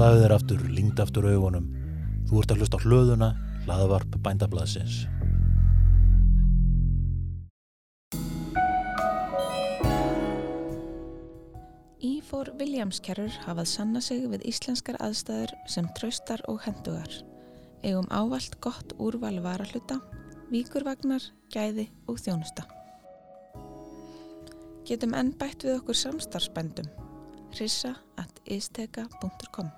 Slaðu þér aftur, lingd aftur augunum. Þú ert að hlusta á hlöðuna, hlaðavarp bændablaðsins. Ífór Williamskerrur hafað sanna sig við íslenskar aðstæður sem traustar og hendugar. Eigum ávalt gott úrval varahluta, víkurvagnar, gæði og þjónusta. Getum enn bætt við okkur samstarfsbændum. Rissa at isteka.com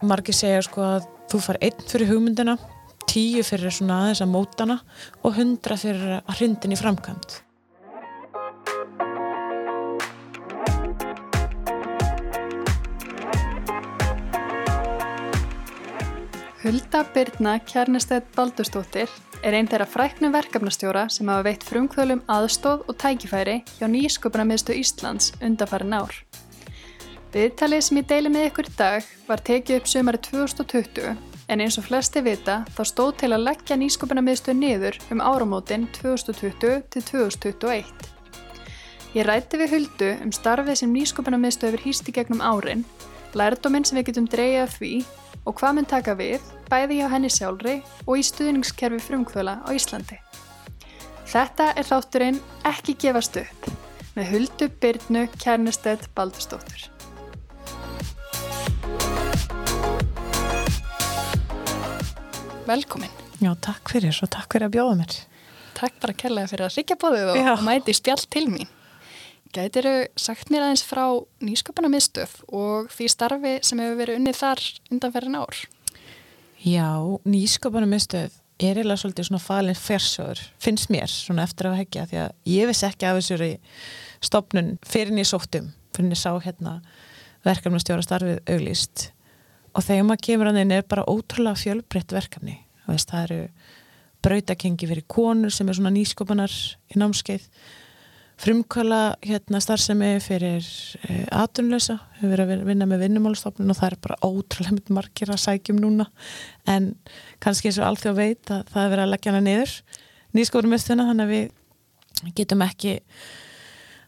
Margi segja sko að þú far einn fyrir hugmyndina, tíu fyrir svona aðeins að mótana og hundra fyrir að hrindin í framkvæmt. Hulda Byrna Kjarnestedt Baldurstóttir er einn þeirra fræknum verkefnastjóra sem hafa veitt frumkvölum aðstóð og tækifæri hjá nýsköpunarmiðstu Íslands undanfarin ár. Viðtalið sem ég deili með ykkur í dag var tekið upp sömari 2020 en eins og flesti vita þá stóð til að leggja nýsköpunarmiðstu niður um áramótin 2020 til 2021. Ég rætti við Huldu um starfið sem nýsköpunarmiðstu hefur hýst í gegnum árin, lærdóminn sem við getum dreyjað af því og hvað mun taka við bæði hjá henni sjálfri og í stuðningskerfi frumkvöla á Íslandi. Þetta er þátturinn Ekki gefast upp með Huldu Byrnu Kjarnestedt Baldurstóttur. Velkomin. Já, takk fyrir og takk fyrir að bjóða mér. Takk bara kærlega fyrir að ríkja bóðið og, Já. mæti spjall til mín. Gætiru sagt mér aðeins frá nýsköpuna miðstöð og því starfi sem hefur verið unnið þar undanferðin ár? Já, nýsköpunum miðstöð er eiginlega svolítið svona falin fersjóður, finnst mér svona eftir að hekja því að ég vissi ekki af þessari stopnun fyrir nýja sóttum, fyrir nýja sá hérna verkefnastjóra starfið auglýst og þegar maður kemur að þeim er bara ótrúlega fjölbreytt verkefni. Veist, það eru brautakengi fyrir konur sem er svona nýsköpunar í námskeið frumkvæla hérna starfsemi fyrir uh, atunlösa, hefur verið að vinna með vinnumálstofnun og það er bara ótrúlega mynd margir að sækjum núna. En kannski eins og allþjóð veit að það er verið að leggja hana niður nýskórum mistuna þannig að við getum ekki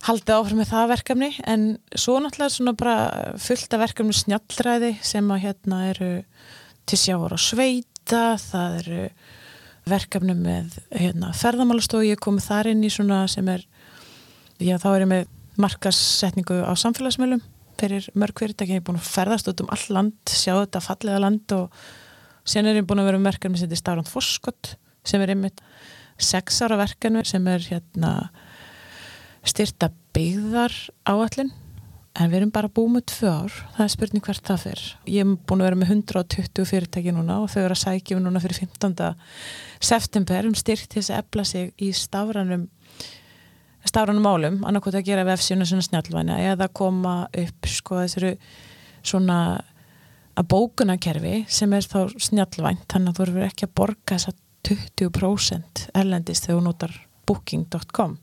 haldið áfram með það verkefni en svo náttúrulega svona bara fullt af verkefni snjallræði sem að hérna eru til sjáur og sveita, það eru verkefni með hérna, ferðamálastofu, ég komið þar inn í svona sem er já þá er ég með markassetningu á samfélagsmiðlum fyrir mörg fyrirtæki, ég er búin að ferðast út um all land, sjá þetta fallega land og sen er ég búin að vera með verkefni sem heitir Stárand Foskott sem er einmitt sex ára verkefni sem er hérna styrta byggðar áallin en við erum bara búið með tvö ár það er spurning hvert það fyrr ég er búin að vera með 120 fyrirtæki núna og þau eru að sækja um núna fyrir 15. september um styrkt til þess að efla sig í stafranum stafranum málum, annarkot að gera vefsíuna svona snjallvæna eða koma upp sko þessari svona að bókunarkerfi sem er þá snjallvænt þannig að þú eru ekki að borga þess að 20% erlendist þegar þú notar booking.com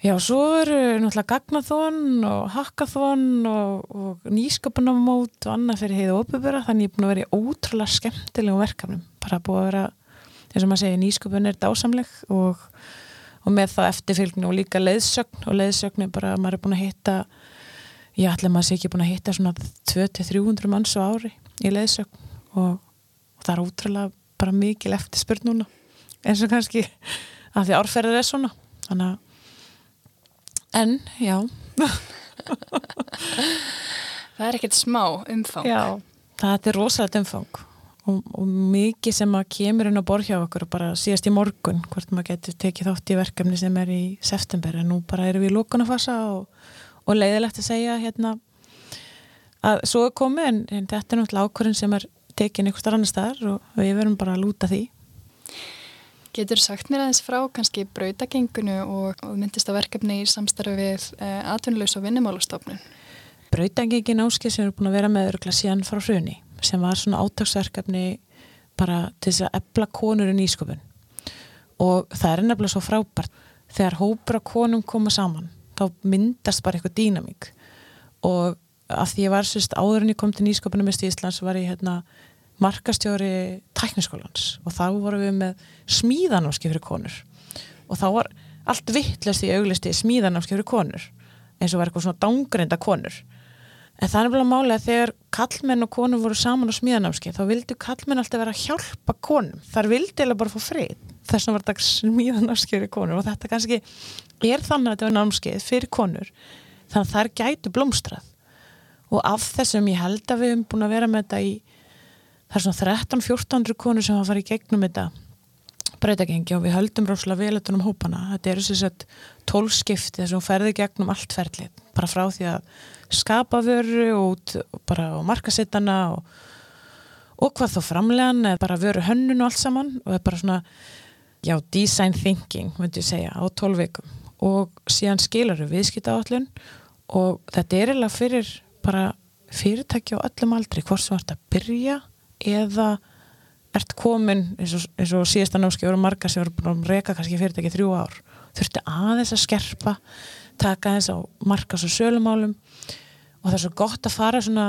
Já, svo eru náttúrulega gagnathon og hackathon og, og nýsköpunarmót og annað fyrir heiðu óbyrgura þannig ég er búin að vera í ótrúlega skemmtilegum verkefnum. Bara búið að vera, eins og maður segir nýsköpun er dásamleg og, og með þá eftirfylgni og líka leiðsögn og leiðsögn er bara að maður er búin að hitta ég ætla maður sé ekki búin að hitta svona 200-300 manns á ári í leiðsögn og, og það er ótrúlega bara mikil eftirspurn núna. Eins og kannski að því árferðir er svona. Þannig að En, já. Það er ekkert smá umfang. Já, það er rosalega umfang og, og mikið sem að kemur inn á borð hjá okkur og bara síðast í morgun hvort maður getur tekið þátt í verkefni sem er í september en nú bara erum við í lókunafasa og, og leiðilegt að segja hérna að svo er komið en, en þetta er náttúrulega ákvörðin sem er tekin einhver starf annar staðar og við verum bara að lúta því. Getur sagt mér aðeins frá kannski brautagengunu og, og myndist að verkefni í samstarfi við uh, atvinnulegs og vinnumálastofnun? Brautagengin áskil sem eru búin að vera með örugla síðan frá hruni sem var svona átagsverkefni bara til þess að ebla konur í nýsköpun. Og það er nefnilega svo frábært. Þegar hópur af konum koma saman þá myndast bara eitthvað dýnamík. Og af því ég var sérst áður en ég kom til nýsköpunum í Íslands var ég hérna markastjóri tækniskólans og þá vorum við með smíðanámski fyrir konur. Og þá var allt vittlust í auglisti smíðanámski fyrir konur eins og var eitthvað svona dángreinda konur. En það er bara máli að þegar kallmenn og konur voru saman á smíðanámskeið þá vildu kallmenn alltaf vera að hjálpa konum. Þar vildi eða bara fá frið. Þess vegna var þetta smíðanámskeið fyrir konur og þetta kannski er þannig að þetta var námskeið fyrir konur þannig að þær gætu blómstrað. Og af þessum ég held að við hefum búin að vera með þetta í það er svona 13-1400 konur sem hafa farið gegnum þetta breytagengi og við höldum ráðslega vel þetta um hópana. Þetta eru þess að tólskipti þess að hún ferði gegnum allt ferlið bara frá því að skapa vöru og bara á markasittana og, og hvað þá framlegan eða bara vöru hönnun og allt saman og það er bara svona já, design thinking, myndi ég segja, á tólveikum og síðan skilur við viðskipta áallun og þetta er eða fyrir bara fyrirtæki á öllum aldri hvort sem vart að byrja eða ert komin eins og, eins og síðasta námski voru marga sem voru búin að reyka kannski fyrirtæki þrjú ár þurfti aðeins að skerpa taka aðeins á markas og sölumálum. Og það er svo gott að fara svona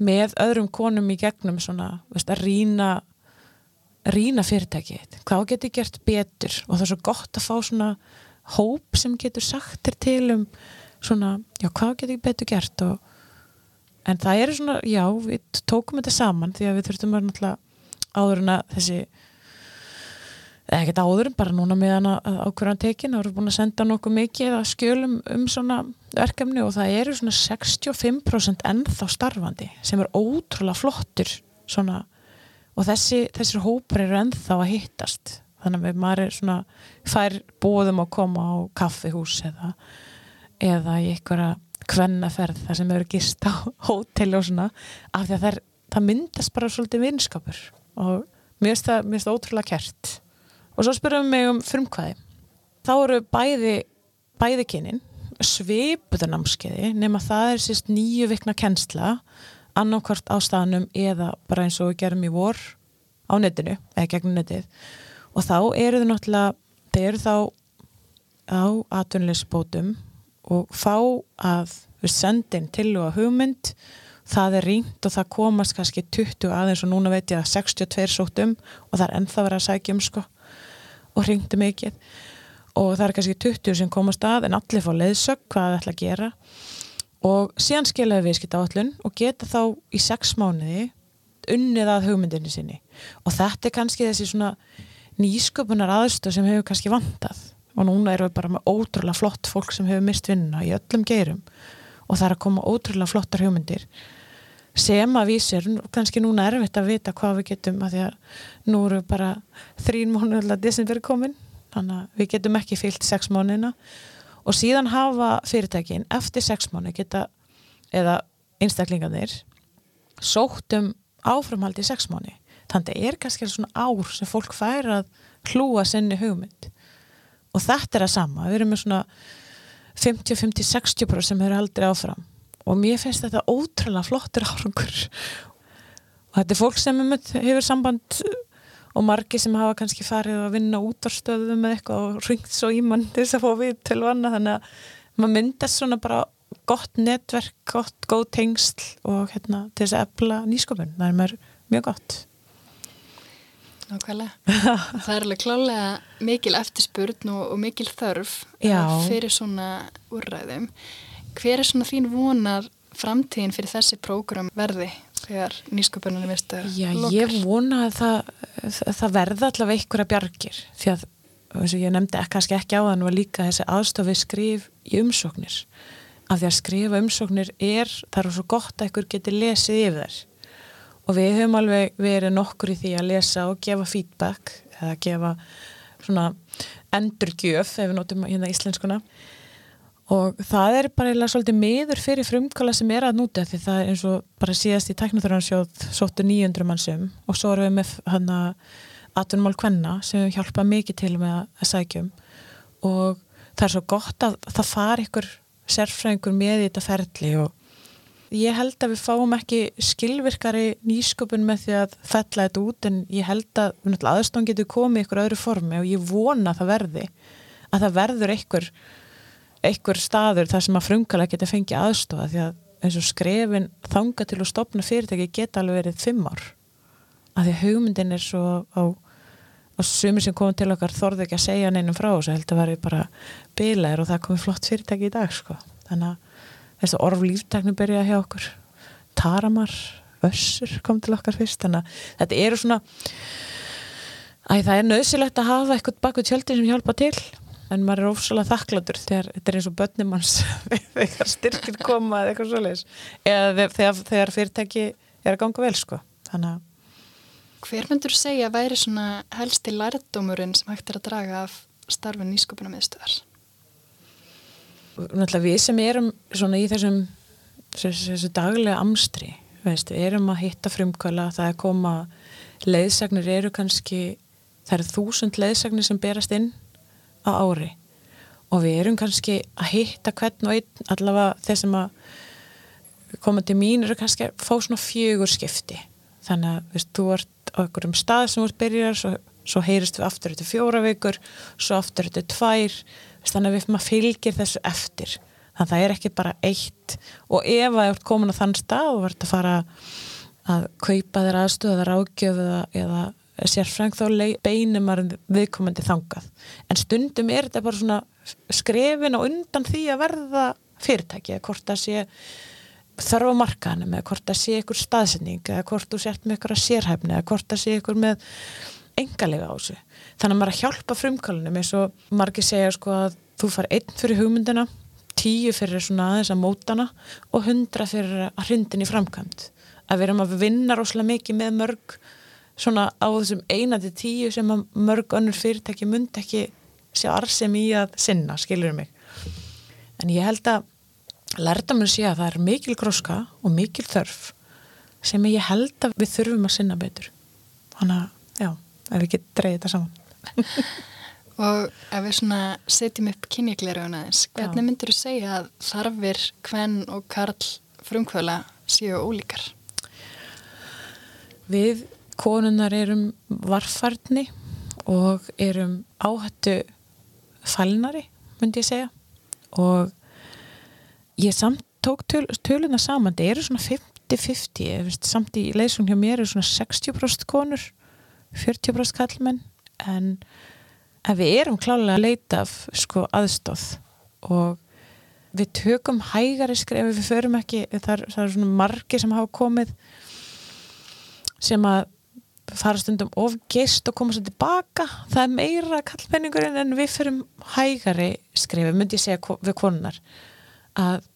með öðrum konum í gegnum svona, veist, að rína rína fyrirtæki hvað getur gert betur? Og það er svo gott að fá svona hóp sem getur sagt til um svona, já, hvað getur betur gert? Og en það eru svona, já, við tókum þetta saman því að við þurftum að náttúrulega áður en að þessi eða ekkert áður en bara núna meðan að ákveðan tekin, þá við búin að senda nokkuð mikið að skjölum um svona verkefni og það eru svona 65% ennþá starfandi sem er ótrúlega flottur svona og þessi, þessir hópar eru ennþá að hittast. Þannig að maður er svona fær bóðum að koma á kaffihús eða, eða í einhverja kvennaferð þar sem eru gist á hótel og svona af því að það, er, það myndast bara svolítið vinskapur og mér finnst það, það ótrúlega kert og svo spyrum við mig um frumkvæði. Þá eru bæði bæði kynin svipuðunámskeiði nema það er sérst nýju vikna kennsla annarkvart á staðnum eða bara eins og við gerum í vor á netinu, eða gegnum netið. Og þá eru þau náttúrulega þeir eru þá á atvinnulegsbótum og fá að við sendin til og að hugmynd. Það er ringt og það komast kannski 20 aðeins og núna veit ég að 62 sótum og það er ennþá verið að sækja um sko og ringti mikið. Og það er kannski 20 sem komast að en allir fá leiðsögg hvað það ætla að gera. Og síðan skiljaði viðskipt áallun og geta þá í 6 mánuði unnið að hugmyndinni sinni. Og þetta er kannski þessi svona nýsköpunar aðstöð sem hefur kannski vantað og núna erum við bara með ótrúlega flott fólk sem hefur mist vinnuna í öllum geirum. Og það er að koma ótrúlega flottar hugmyndir sem að vísir, kannski núna er erfitt að vita hvað við getum að því að nú eru bara þrín mánuðlega desember komin, þannig að við getum ekki fyllt sex mánuðina. Og síðan hafa fyrirtækin eftir sex mánuð geta, eða einstaklingarnir sótt um áframhaldi í sex mánuð þannig að það er kannski svona ár sem fólk fær að hlúa sinni hugmynd og þetta er að sama, við erum með svona 50-50-60% sem eru aldrei áfram. Og mér finnst þetta ótrúlega flottur árangur. Og þetta er fólk sem hefur samband og margi sem hafa kannski farið að vinna út á stöðum með eitthvað og ringt svo í mann til þess að fá við til vanna. Þannig að maður myndast svona bara gott netverk, gott, góð tengsl og hérna til þess að efla nýskopun, það er mér mjög gott Nákvæmlega. Það er alveg klálega mikil eftirspurn og, og mikil þörf Já. fyrir svona úrræðum. Hver er svona þín vonar framtíðin fyrir þessi prógram verði þegar er stöð Já, ég vona að það, það verða allavega einhverja bjargir því að, ég nefndi kannski ekki á þann var líka þessi aðstofi skrif í umsóknir af því að skrifa umsóknir er, það er svo gott að einhver geti lesið yfir þær og við höfum alveg verið nokkur í því að lesa og gefa feedback eða gefa svona endurgjöf ef við notum hérna íslenskuna. Og það er bara eða svolítið miður fyrir frumkala sem er að núta því það er eins og bara síðast í tæknaþjóðansjóð sóttu 900 mannsum og svo erum við með hann að atunmál kvenna sem hjálpa mikið til með að sækjum og það er svo gott að það fari ykkur sérfræðingur með í þetta ferli og ég held að við fáum ekki skilvirkari nýsköpun með því að fella þetta út en ég held að aðstofn getur komið ykkur öðru formi og ég vona að það verði að það verður ykkur einhver staður þar sem að frumkala geta fengið aðstofa því að eins og skrefin þanga til að stopna fyrirtæki geta alveg verið fimm ár að því að hugmyndin er svo á, á sumir sem komum til okkar þorði ekki að segja neinum frá og svo heldur að verði bara bilaðir og það komi flott fyrirtæki í dag sko. þannig að þessu orf líftekni byrjaði hjá okkur Taramar, Össur kom til okkar fyrst þannig að þetta eru svona Æ, það er nöðsilegt að hafa eitthvað baku tjöldin sem hjálpa til en maður er ofsalega þakklatur þegar þetta er eins og börnum hans þegar styrkir koma eða eitthvað svoleiðis eða þegar, þegar fyrirtæki er að ganga vel sko þannig að Hver myndur segja að væri svona helsti lærdómurinn sem hægt er að draga af starfin nýskupuna miðstöðar? Náttúrulega við sem erum svona í þessum þessu, þessu daglega amstri veist, við erum að hitta frumkvæla það er koma leiðsagnir eru kannski það eru þúsund leiðsagnir sem berast inn á ári. Og við erum kannski að hitta hvern og einn allavega þeir sem að koma til mín eru kannski að fá svona fjögur skipti. Þannig að veist, þú ert á einhverjum stað sem þú ert byrjar svo, svo heyrist við aftur eftir fjóra vikur svo aftur eftir tvær þannig að við maður fylgir þessu eftir. Þannig að það er ekki bara eitt. Og ef að þú ert komin á þann stað og verður að fara að kaupa þér aðstöð eða ráðgjöf eða, eða sérfræng þá beinir maður viðkomandi þangað. En stundum er þetta bara svona skrefin og undan því að verða fyrirtæki eða hvort það sé þarf á markaðanum eða hvort það sé ykkur staðsending eða hvort þú sért með ykkur að sérhæfni eða hvort það sé ykkur með engalega á þessu. Þannig að maður að hjálpa frumkálunum eins og margir segja sko að þú far einn fyrir hugmyndina tíu fyrir svona aðeins að mótana og hundra fyrir að hrindin í framkvæmt að við erum að vinna rosalega mikið með mörg svona á þessum einandi tíu sem að mörg önnur fyrirtæki myndi ekki sjá arsem í að sinna, skilur mig? En ég held að lærta mér að sé að það er mikil gróska og mikil þörf sem ég held að við þurfum að sinna betur. Þannig að, já, ef við getum dreyðið þetta saman. Og ef við svona setjum upp kynjaglerugun aðeins, hvernig myndir þú segja að þarfir hvenn og karl frumkvöla séu ólíkar? Við konunar erum varfarni og erum áhættu falnari, myndi ég segja. Og ég samt tók töl, töluna saman, það eru svona 50-50, samt í leysum hjá mér eru svona 60% konur 40% kallmenn en, við erum klálega að leita af sko aðstóð og við tökum hægari skref við förum ekki, það er, svona margi sem hafa komið sem að fara stundum of gist og koma svo tilbaka. Það er meira kallmenningurinn en við förum hægari skrifi, myndi ég segja við konunar að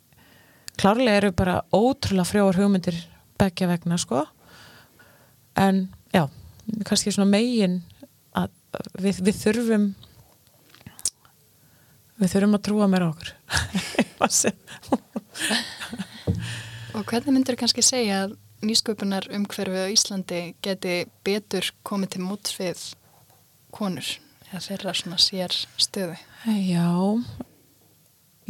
klárlega eru bara ótrúlega frjóar hugmyndir begja vegna sko. En kannski svona megin að við, við þurfum við þurfum að trúa mér okkur og hvernig myndir kannski segja að nýsköpunar umhverfið á Íslandi geti betur komið til móts við konur eða þeirra svona sér stöðu? Já,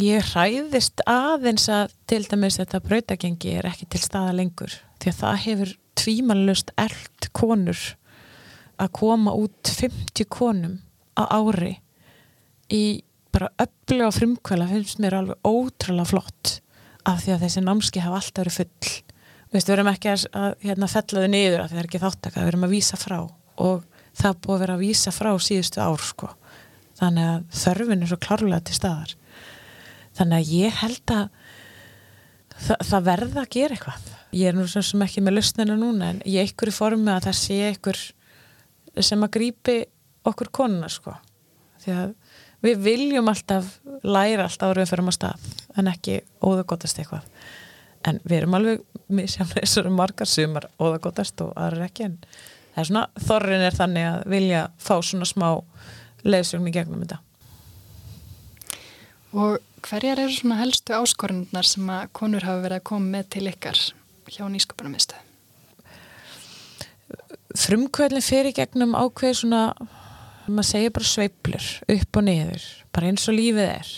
ég hræðist aðeins að til dæmis þetta brautagengi er ekki til staða lengur því að það hefur tvímanlust eld konur að koma út 50 konum á ári í bara öllu á frumkvæla finnst mér alveg ótrúlega flott af því að þessi námski hafa alltaf verið full við erum ekki að, hérna, fellaðu niður að það er ekki þáttaka, við erum að vísa frá og það búið að vera að vísa frá síðustu ár sko. Þannig að þörfin er svo klárlega til staðar. Þannig að ég held að það, það verða að gera eitthvað. Ég er nú sem ekki með lustnina núna en ég ykkur í formi að það sé ykkur sem að grípi okkur konuna sko. Því að við viljum alltaf læra alltaf áriðum fyrir maður stað en ekki óðagotast eitthvað en við erum alveg misjafnlega þessari margar sumar og það gotast og aðra ekki en það er svona, þorrin er þannig að vilja fá svona smá leiðsögn í gegnum þetta Og hverjar eru svona helstu áskorundnar sem að konur hafa verið að koma með til ykkar hjá nýsköpunarmistu? Frumkvælinn fyrir gegnum ákveð svona maður segir bara sveiplur upp og niður, bara eins og lífið er.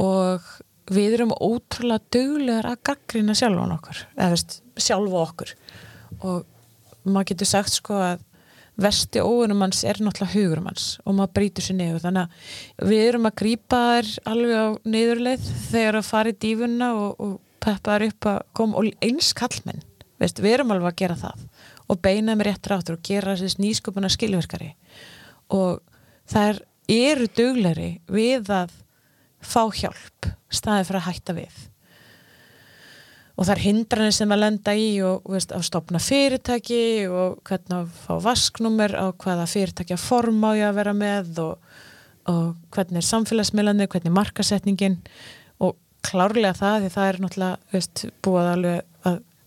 Og við erum ótrúlega döglegar að gaggrina sjálfan okkur eða veist, sjálfa okkur. Og maður getur sagt sko að vesti óunum hans er náttúrulega hugurum hans og maður brýtur sér niður. Þannig að við erum að grýpa þær alveg á niðurleið þegar að fara í dífunna og, og peppa þær upp að koma og eins kallmenn, veist, við erum alveg að gera það og beina með rétt ráttur og gera þessi nýsköpuna skilverkari og það er, eru döglegri við að fá hjálp staðið fyrir að hætta við. Og það er hindranir sem að lenda í og veist, að stopna fyrirtæki og hvernig að fá vasknúmer á hvaða fyrirtæki að forma á ég að vera með og, og hvernig er samfélagsmiðlanir, hvernig er markasetningin og klárlega það því það er náttúrulega veist, búið alveg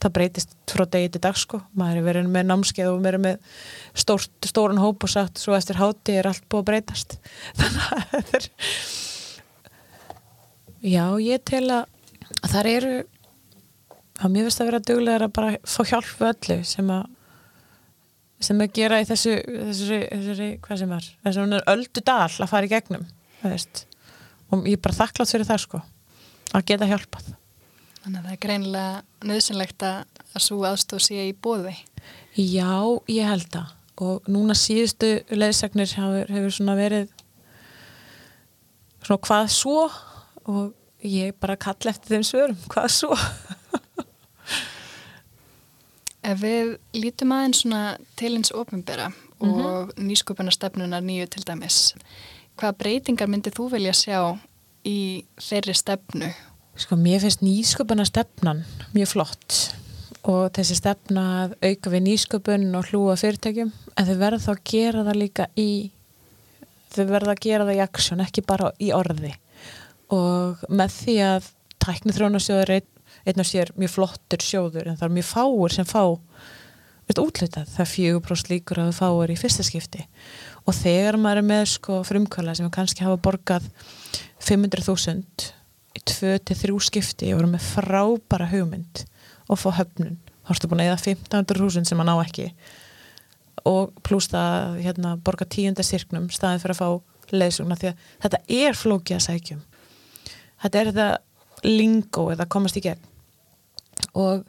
það breytist frá degi til dag sko. Maður er verið með námskeið og verið með stórt, stóran hóp og sagt svo eftir háti er allt búið að breytast. Þannig að það er já ég tel að þar eru að mér finnst að vera duglegar að bara fá hjálp öllu sem að sem að gera í þessu þessari, þessari hvað sem er þessari öldu dal að fara í gegnum og ég er bara þakklátt fyrir það sko að geta hjálpað Þannig að það er greinilega nöðsynlegt að svo aðstóð sé í bóði Já, ég held það og núna síðustu leðsagnir hefur, hefur svona verið svona hvað svo og ég bara kall eftir þeim svörum, hvað svo Ef við lítum aðeins svona til eins ofinbera mm -hmm. og nýsköpunarstefnunar nýju til dæmis, hvaða breytingar myndir þú velja sjá í þeirri stefnu? Sko, mér finnst nýsköpunarstefnan mjög flott og þessi stefna að auka við nýsköpun og hlúa fyrirtækjum, en þau verða þá að gera það líka í þau verða að gera það í aksjón, ekki bara í orði. Og með því að tækni þrónarsjóður einn einn af sér mjög flottur sjóður en það er mjög fáur sem fá veist, útlutað, það er fjögur próst líkur að það fáur í fyrsta skipti. Og þegar maður er með sko frumkvæla sem kannski hafa borgað 500.000 í 2-3 skipti og voru með frábæra hugmynd og fá höfnun, ertu búin að eða 15.000 sem maður ná ekki. Og pluss það hérna, borga tíunda sirknum staðin fyrir að fá leysugna því að þetta er flókja sækjum. Þetta er þetta lingo eða komast í gegn. Og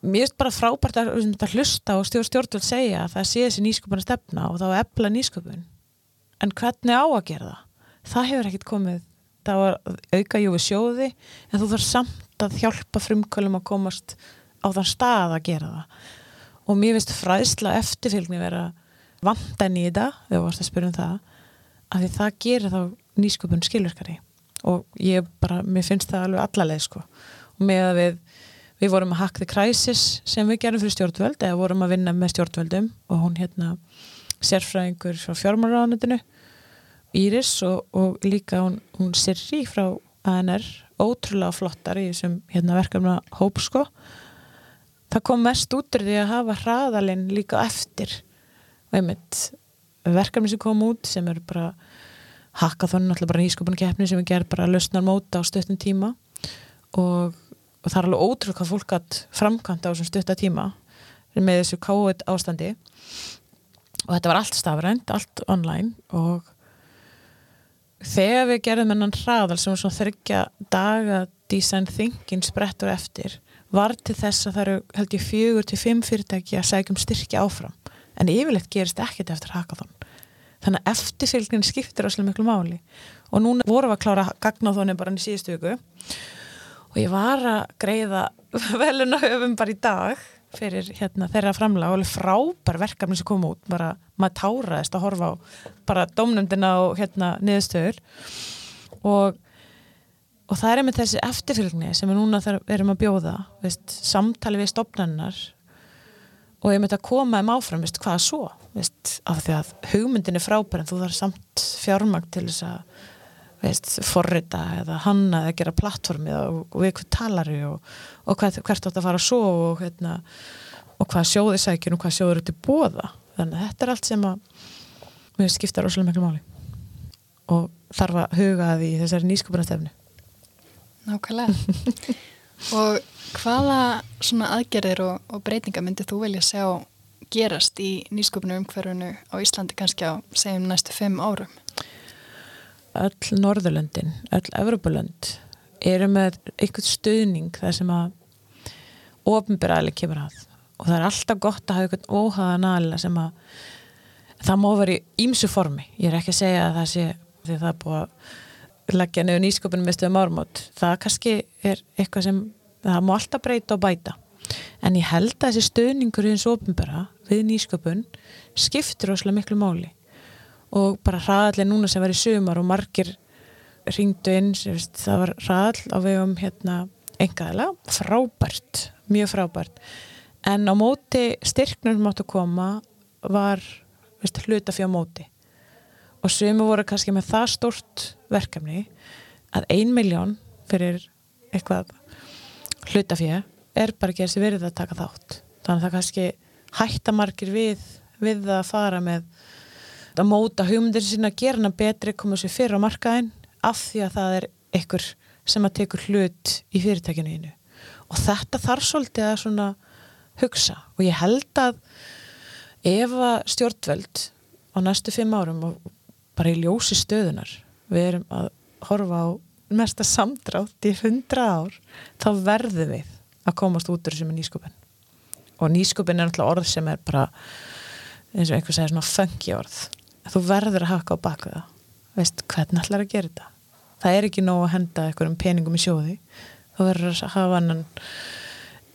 mér finnst bara frábært að, að hlusta og stjórn stjórnvöld segja að það sé þessi nýsköpun að stefna og þá að epla nýsköpun. En hvernig á að gera það? Það hefur ekkit komið það var auka jú við sjóði en þú þarf samt að hjálpa frumkvölum að komast á þann stað að gera það. Og mér finnst fræðsla eftirfylgni vera vandan í þetta, við varst að spyrja um það að því það gerir þá nýsköpun skilverkari og ég bara, mér finnst það alveg allaleg sko. Og með að við Við vorum að hack the crisis sem við gerum fyrir stjórnvöld eða vorum að vinna með stjórnvöldum og hún hérna sérfræðingur frá fjármálaráðanöndinu Íris og, og líka hún, hún Sirri frá ANR ótrúlega flottar í þessum hérna, verkefna hóp sko. Það kom mest út úr því að hafa hraðalinn líka eftir. Einmitt, verkefni sem kom út sem eru bara hackathon, alltaf bara nýsköpunni keppni sem við gerum bara lausnar móta á stöttum tíma. Og og það er alveg ótrúlega hvað fólk gætt framkvæmt á þessum stutta tíma með þessu COVID ástandi og þetta var allt stafrænt, allt online og þegar við gerðum enn hraðal sem var svona þryggja daga design thinking sprettur eftir var til þess að það eru held ég fjögur til fimm fyrirtæki að sækjum styrkja áfram. En yfirleitt gerist ekkert eftir hackathon. Þannig að eftirfylgnin skiptir áslega miklu máli. Og núna vorum við að klára gagnáþónin bara í síðustu viku. Og ég var að greiða veluna höfum bara í dag fyrir hérna, þeirra framlega og alveg frábær verkefni sem kom út, bara maður táraðist að horfa á bara domnumdina og hérna niðurstöður. Og, og það er með þessi eftirfylgni sem við núna erum að bjóða veist, samtali við stopnarnar og ég myndi að koma um áfram veist, hvaða svo, veist, af því að hugmyndin er frábær en þú þarf samt fjármang til þess að veist, forrita eða hanna eða gera plattformið og, og við hvað talari og, og hvað, hvert átt að fara svo og, hérna, og hvað sjóði sækjur og hvað sjóður út í bóða þannig að þetta er allt sem að við skipta rosalega miklu máli. Og þarf að huga því þessari nýsköpunastefni Nákvæmlega. Og hvaða svona aðgerðir og, og breytinga myndir þú velja sjá gerast í nýsköpunum umhverfunu á Íslandi kannski á segjum næstu fimm árum? Öll Norðurlöndin, öll Evropalönd eru með eitthvað stuðning þar sem að ofinbæraðileg kemur að. Og það er alltaf gott að hafa eitthvað óhaðan aðla sem að það má vera í ímsu formi. Ég er ekki að segja að það sé því það er búið að leggja nefn ísköpunum með stöðum ármót það kannski er eitthvað sem það má alltaf breyta og bæta. En ég held að þessi stuðningur í þessu ofinbæra við nýsköpun skiptir óslega miklu máli og bara hraðallega núna sem var í sumar og margir ringdu inn, veist, það var ræðall á vegum hérna engaðilega, frábært, mjög frábært. En á móti styrknum sem áttu að koma var veist, hlutafjá móti. Og sumi voru kannski með það stort verkefni að ein miljón fyrir eitthvað hlutafjá er bara ekki þessi verið að taka þátt. Þannig að það kannski hætta margir við við að fara með að móta hugmyndir sína að gera hana betri, koma sér fyrir á markaðin af því að það er ykkur sem að tekur hlut í fyrirtækinu ínu og þetta þarf svolítið að svona hugsa. Og ég held að ef að stjórnvöld á næstu fimm árum og bara í ljósi stöðunar við erum að horfa á mesta samdrátt í hundra ár þá verðum við að komast út úr sem er nýsköpun. Og nýsköpun er náttúrulega orð sem er bara eins og einhver segir svona funky orð þú verður að haka á baka það. Veist hvernig ætlar að gera þetta? Það er ekki nóg að henda einhverjum peningum í sjóði. Þú verður að hafa annan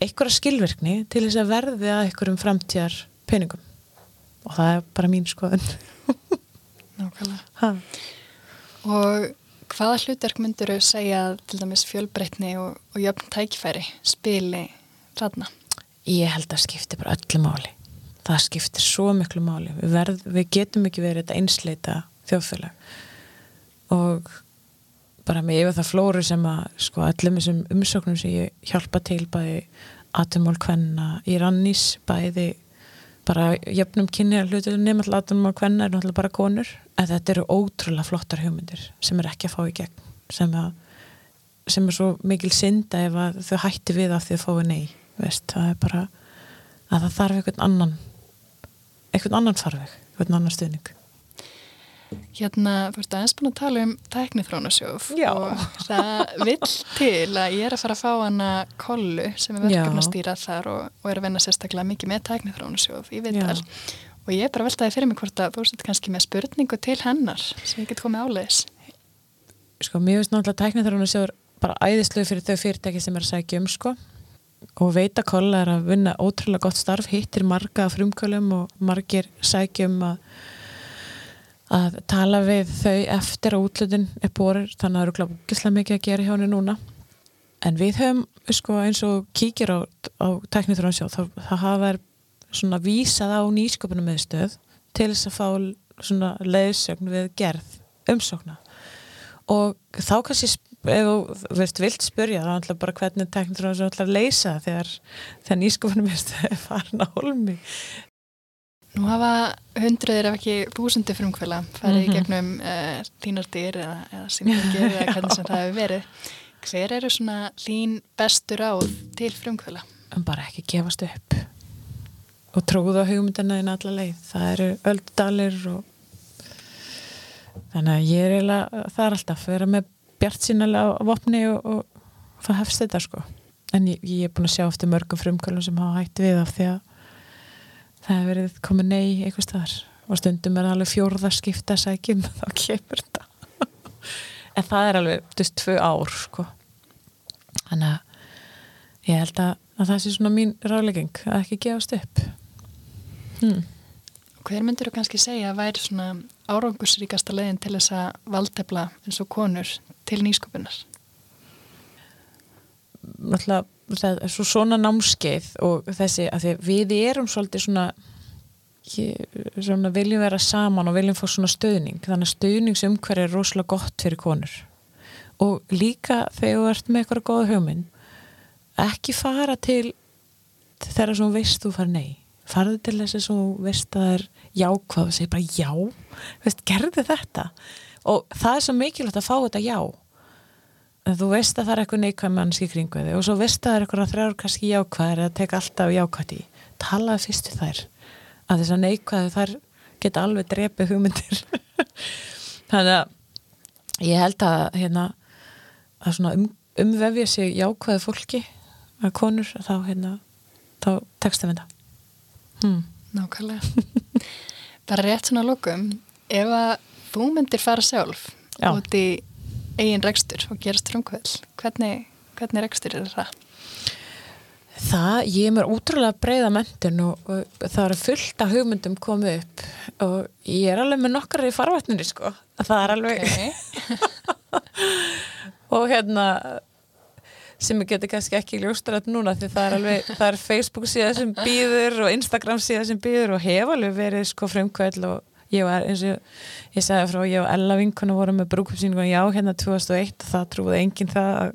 einhverja skilverkni til þess að verði að einhverjum framtíðar peningum. Og það er bara mín skoðun. Nákvæmlega. Og hvaða hlutverk myndur þau segja til dæmis fjölbreytni og, og jöfn tækifæri spili þarna? ég held að skipti bara öllu máli það skiptir svo miklu máli. Við, verð, við getum ekki verið þetta einsleita þjóðfélag. Og bara með yfir það flóru sem að sko öllum þessum umsóknum sem ég hjálpa til bæði atumál kvenna í rannís bæði bara jöfnum kynni að hlutu nema alltaf atumál kvenna er náttúrulega bara konur. En þetta eru ótrúlega flottar hugmyndir sem er ekki að fá í gegn sem, að, sem er svo mikil synda ef að þau hætti við að þau fái nei veist, það er bara að það þarf einhvern annan einhvern annan farveg, einhvern annan stuðning. Hérna, þú veist aðeins búin að tala um tæknifrónasjóf og það vill til að ég er að fara að fá hana kollu sem er verkefna að stýra þar og, og er að vinna sérstaklega mikið með tæknifrónasjóf í viðtal. Og ég er bara veltaði fyrir mig hvort að þú veist kannski með spurningu til hennar sem ég get komið áleiðis. sko, mér finnst náttúrulega sjóður bara æðislu fyrir þau fyrirtæki sem er að sækja um sko og veita kolla er að vinna ótrúlega gott starf hittir marga frumkölum og margir sækjum að að tala við þau eftir að útlutin er borir þannig að það eru gláðislega mikið að gera hjá henni núna. En við höfum sko, eins og kíkir á, á teknithrónsjóð þá, þá hafa þær svona vísað á nýsköpunum meðstöð til þess að fá svona leiðsögn við gerð umsókna. Og þá kannski ef þú veist, vilt spyrja þá ætla bara hvernig teknithrónsjóð ætla að leysa það þegar, nýsköpunum meðstöð er farin að holmi Nú hafa hundruðir ef ekki þúsundi frumkvöla farið í Mhm. gegnum uh, þínar dyr eða, eða símfengir eða hvernig sem það hefur verið. Hver eru svona þín bestur ráð til frumkvöla? en bara ekki gefast upp og trúða hugmyndina inn alla leið það eru öldalir og þannig að ég er eiginlega það er alltaf að vera með bjart sínalega vopni og, og það hefst þetta sko. En ég, ég er búin að sjá eftir mörgum frumkvölum sem hafa hægt við af því að það hefur verið komið nei einhvers staðar. Og stundum er alveg fjórða skipta sækjum þá kemur þetta. En það er alveg, veist, tvö ár sko. Þannig að ég held að, að það sé svona mín rálegging að ekki gefast upp. Hmm. Hver myndur þú kannski segja að væri svona árangusríkasta leiðin til þess að valdefla eins og konur til nýsköpunar? náttúrulega það er svo svona námskeið og þessi að við erum svolítið svona, svona viljum vera saman og viljum fá svona stöðning þannig að stöðningsumhver er rosalega gott fyrir konur. Og líka þegar þú ert með eitthvað góða hugmynd ekki fara til þegar þú veist þú fara nei farðu til þess að þú veist að það er jákvæð og segir bara já. Veist, gerðu þetta. Og það er svo mikilvægt að fá þetta já. Þú veist að það er eitthvað neikvæð mannski kringu þig og svo veist að það er eitthvað þrjár kannski jákvæðar eða teka alltaf jákvæð í. Talaði fyrst við þær. Að þess að neikvæðu þær geta alveg drepið hugmyndir. Þannig að ég held að hérna að svona um, umvefja sig jákvæðu fólki að konur þá hérna þá textum við þetta hmm. Nákvæmlega. Bara rétt svona að lokum, ef að þú myndir fara sjálf Já. út í eigin rekstur og gerast frumkvöld, hvernig, hvernig rekstur er það? Það, ég er mér útrúlega breyða mentin og, og það eru fullt af hugmyndum komið upp og ég er alveg með nokkar í farvatninni sko. Það er alveg, Okay. og hérna sem ég geti kannski ekki ljóstrætt núna því það er alveg, það er Facebook síðan sem býður og Instagram síðan sem býður og hef alveg verið sko frumkvæl og ég var eins og ég segði frá ég og Ella vinkona vorum með brúkupsýningun já hérna 2001 og það trúið enginn það að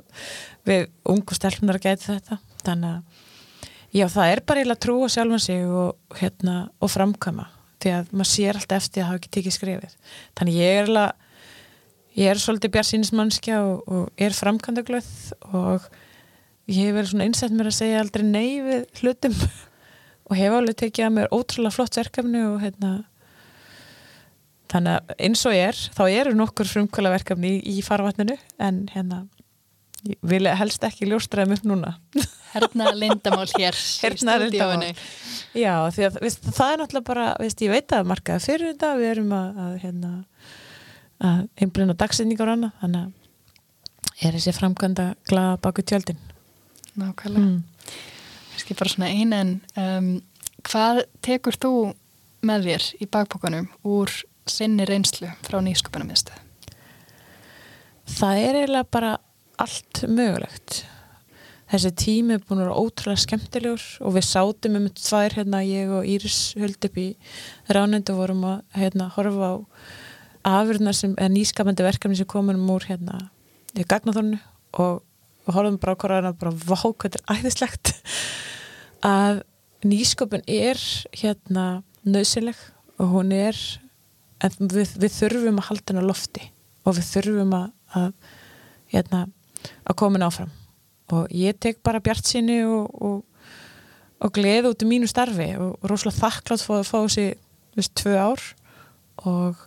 við ungu stelpunar gæti þetta. Þannig að já það er bara eiginlega trú á sjálfan sig og hérna og framkama því að maður sér alltaf eftir að hafa ekki tekið skrifið þannig ég er alveg ég er svolítið bjarsýnismannskja og, og er framkvæmdaglöð og ég hef verið svona einsett mér að segja aldrei nei við hlutum og hef alveg tekið að mér ótrúlega flott verkefni og hérna þannig að eins og ég er þá eru nokkur frumkvæla verkefni í, í farvatninu en hérna ég vil helst ekki ljóstraðum upp núna. Herna lindamál hér Herna lindamál Já, að veist, það er náttúrulega bara, veist, ég veit að markaði fyrir þetta, við erum að, að hérna að einblina dagsinningar og annað þannig að er þessi framkvæmda glaða baku tjöldin Nákvæmlega mm. Kanski bara svona einn en um, hvað tekur þú með þér í bakbókanum úr sinni reynslu frá nýsköpunarmiðstöð? Það er eiginlega bara allt mögulegt þessi tími er búin að vera ótrúlega skemmtilegur og við sátum um tvær hérna ég og Íris höld upp í ránundu og vorum að hérna horfa á afurðnar sem er nýskapandi verkefni sem komunum úr hérna í gagnathornu og við horfum bara á korðana bara vák, þetta er æðislegt að nýsköpun er hérna nöðsileg og hún er við, við þurfum að halda hennar lofti og við þurfum að, að hérna að koma hennar áfram. Og ég tek bara bjart síni og, og, og gleði út í mínu starfi og, rosalega þakklátt fóð að fá þessi tvö ár og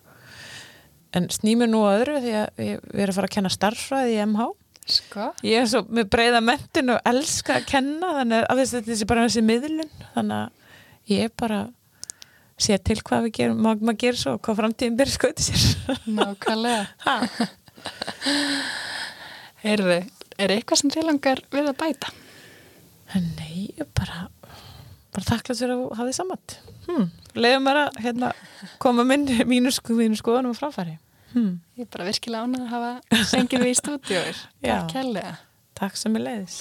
en snýmur nú öðru því að við erum að fara að kenna starffræði í MH Sko? Ég er svo með breyða mentin og elska að kenna þannig að þetta er bara þessi miðlun þannig að ég er bara sé til hvað við gerum, má maður gera svo hvað framtíðin byrja skoði sér. Nákvæmlega. Heyrðu, er eitthvað sem þið langar við að bæta? Nei, bara bara þakklátt fyrir að hafa því saman hm, leiðum að hérna, koma mínu skoðunum og framfæri Hmm. Ég er bara virkilega ánað að hafa sengið við í stúdíóir. Takk helga. Takk sem er leiðis.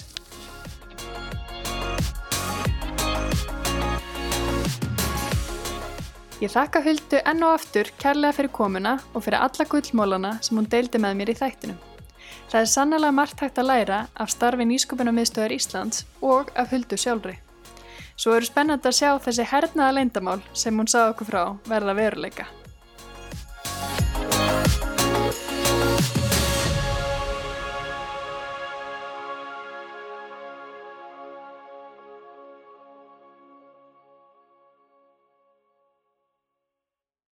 Ég þakka Huldu enn og aftur kærlega fyrir komuna og fyrir alla gullmólana sem hún deildi með mér í þættinum. Það er sannlega margt hægt að læra af starfi nýsköpunarmiðstöðar Íslands og af Huldu sjálfri. Svo eru spennand að sjá þessi hernaða leindamál sem hún sá okkur frá verða veruleika. Thank you